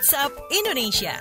WhatsApp Indonesia.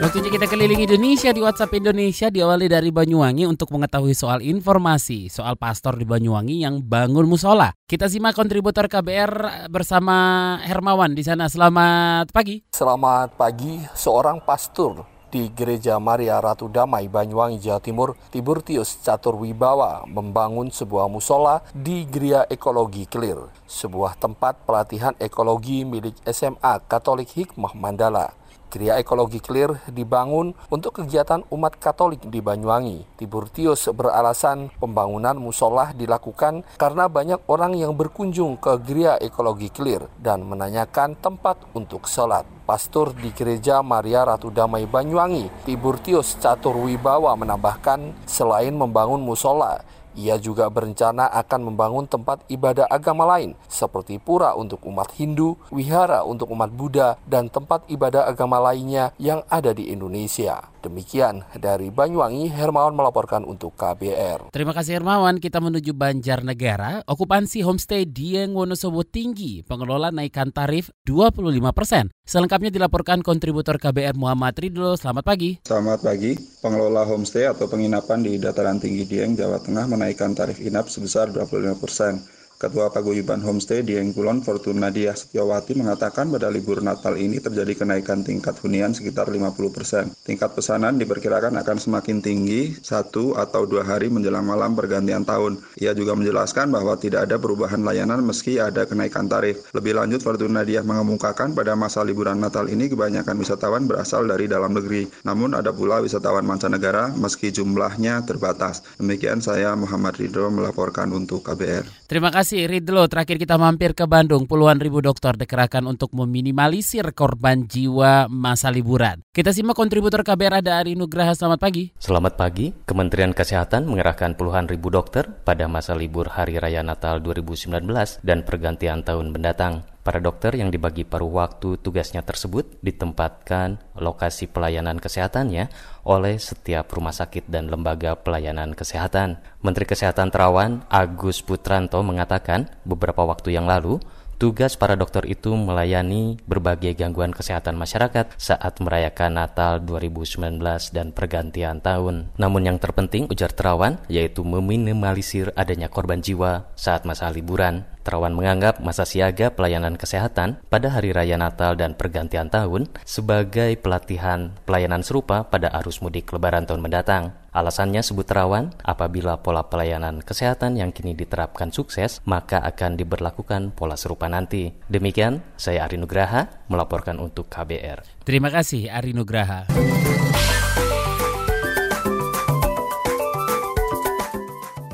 Waktunya kita keliling Indonesia di WhatsApp Indonesia diawali dari Banyuwangi untuk mengetahui soal informasi soal pastor di Banyuwangi yang bangun musola. Kita simak kontributor KBR bersama Hermawan di sana. Selamat pagi. Selamat pagi, seorang pastor di Gereja Maria Ratu Damai Banyuwangi Jawa Timur, Tiburtius Catur Wibawa membangun sebuah musola di Geria Ekologi Clear, sebuah tempat pelatihan ekologi milik SMA Katolik Hikmah Mandala. Geria Ekologi Clear dibangun untuk kegiatan umat Katolik di Banyuwangi. Tiburtius beralasan pembangunan musola dilakukan karena banyak orang yang berkunjung ke Geria Ekologi Clear dan menanyakan tempat untuk sholat. Pastor di Gereja Maria Ratu Damai Banyuwangi, Tiburtius Catur Wibawa menambahkan, selain membangun musola, ia juga berencana akan membangun tempat ibadah agama lain seperti pura untuk umat Hindu, wihara untuk umat Buddha, dan tempat ibadah agama lainnya yang ada di Indonesia. Demikian dari Banyuwangi, Hermawan melaporkan untuk KBR. Terima kasih Hermawan. Kita menuju Banjarnegara. Okupansi homestay Dieng Wonosobo tinggi. Pengelola naikkan tarif 25 persen. Selengkapnya dilaporkan kontributor KBR Muhammad Ridlo. Selamat pagi. Selamat pagi. Pengelola homestay atau penginapan di dataran tinggi Dieng, Jawa Tengah menaikkan tarif inap sebesar 25 persen. Ketua Paguyuban Homestay di Engkulon Fortuna Diah Setiawati mengatakan pada libur Natal ini terjadi kenaikan tingkat hunian sekitar 50%. Tingkat pesanan diperkirakan akan semakin tinggi satu atau dua hari menjelang malam pergantian tahun. Ia juga menjelaskan bahwa tidak ada perubahan layanan meski ada kenaikan tarif. Lebih lanjut Fortuna Diah mengemukakan pada masa liburan Natal ini kebanyakan wisatawan berasal dari dalam negeri. Namun ada pula wisatawan mancanegara meski jumlahnya terbatas. Demikian saya Muhammad Ridho melaporkan untuk KBR. Terima kasih kasih Ridlo. Terakhir kita mampir ke Bandung. Puluhan ribu dokter dikerahkan untuk meminimalisir korban jiwa masa liburan. Kita simak kontributor KBR ada Ari Nugraha. Selamat pagi. Selamat pagi. Kementerian Kesehatan mengerahkan puluhan ribu dokter pada masa libur Hari Raya Natal 2019 dan pergantian tahun mendatang. Para dokter yang dibagi paruh waktu tugasnya tersebut ditempatkan lokasi pelayanan kesehatannya oleh setiap rumah sakit dan lembaga pelayanan kesehatan. Menteri Kesehatan Terawan Agus Putranto mengatakan beberapa waktu yang lalu Tugas para dokter itu melayani berbagai gangguan kesehatan masyarakat saat merayakan Natal 2019 dan pergantian tahun. Namun yang terpenting ujar Terawan yaitu meminimalisir adanya korban jiwa saat masa liburan. Terawan menganggap masa siaga pelayanan kesehatan pada hari raya Natal dan pergantian tahun sebagai pelatihan pelayanan serupa pada arus mudik lebaran tahun mendatang. Alasannya sebut Terawan, apabila pola pelayanan kesehatan yang kini diterapkan sukses, maka akan diberlakukan pola serupa nanti. Demikian, saya Ari Nugraha melaporkan untuk KBR. Terima kasih Ari Nugraha.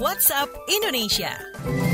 WhatsApp Indonesia.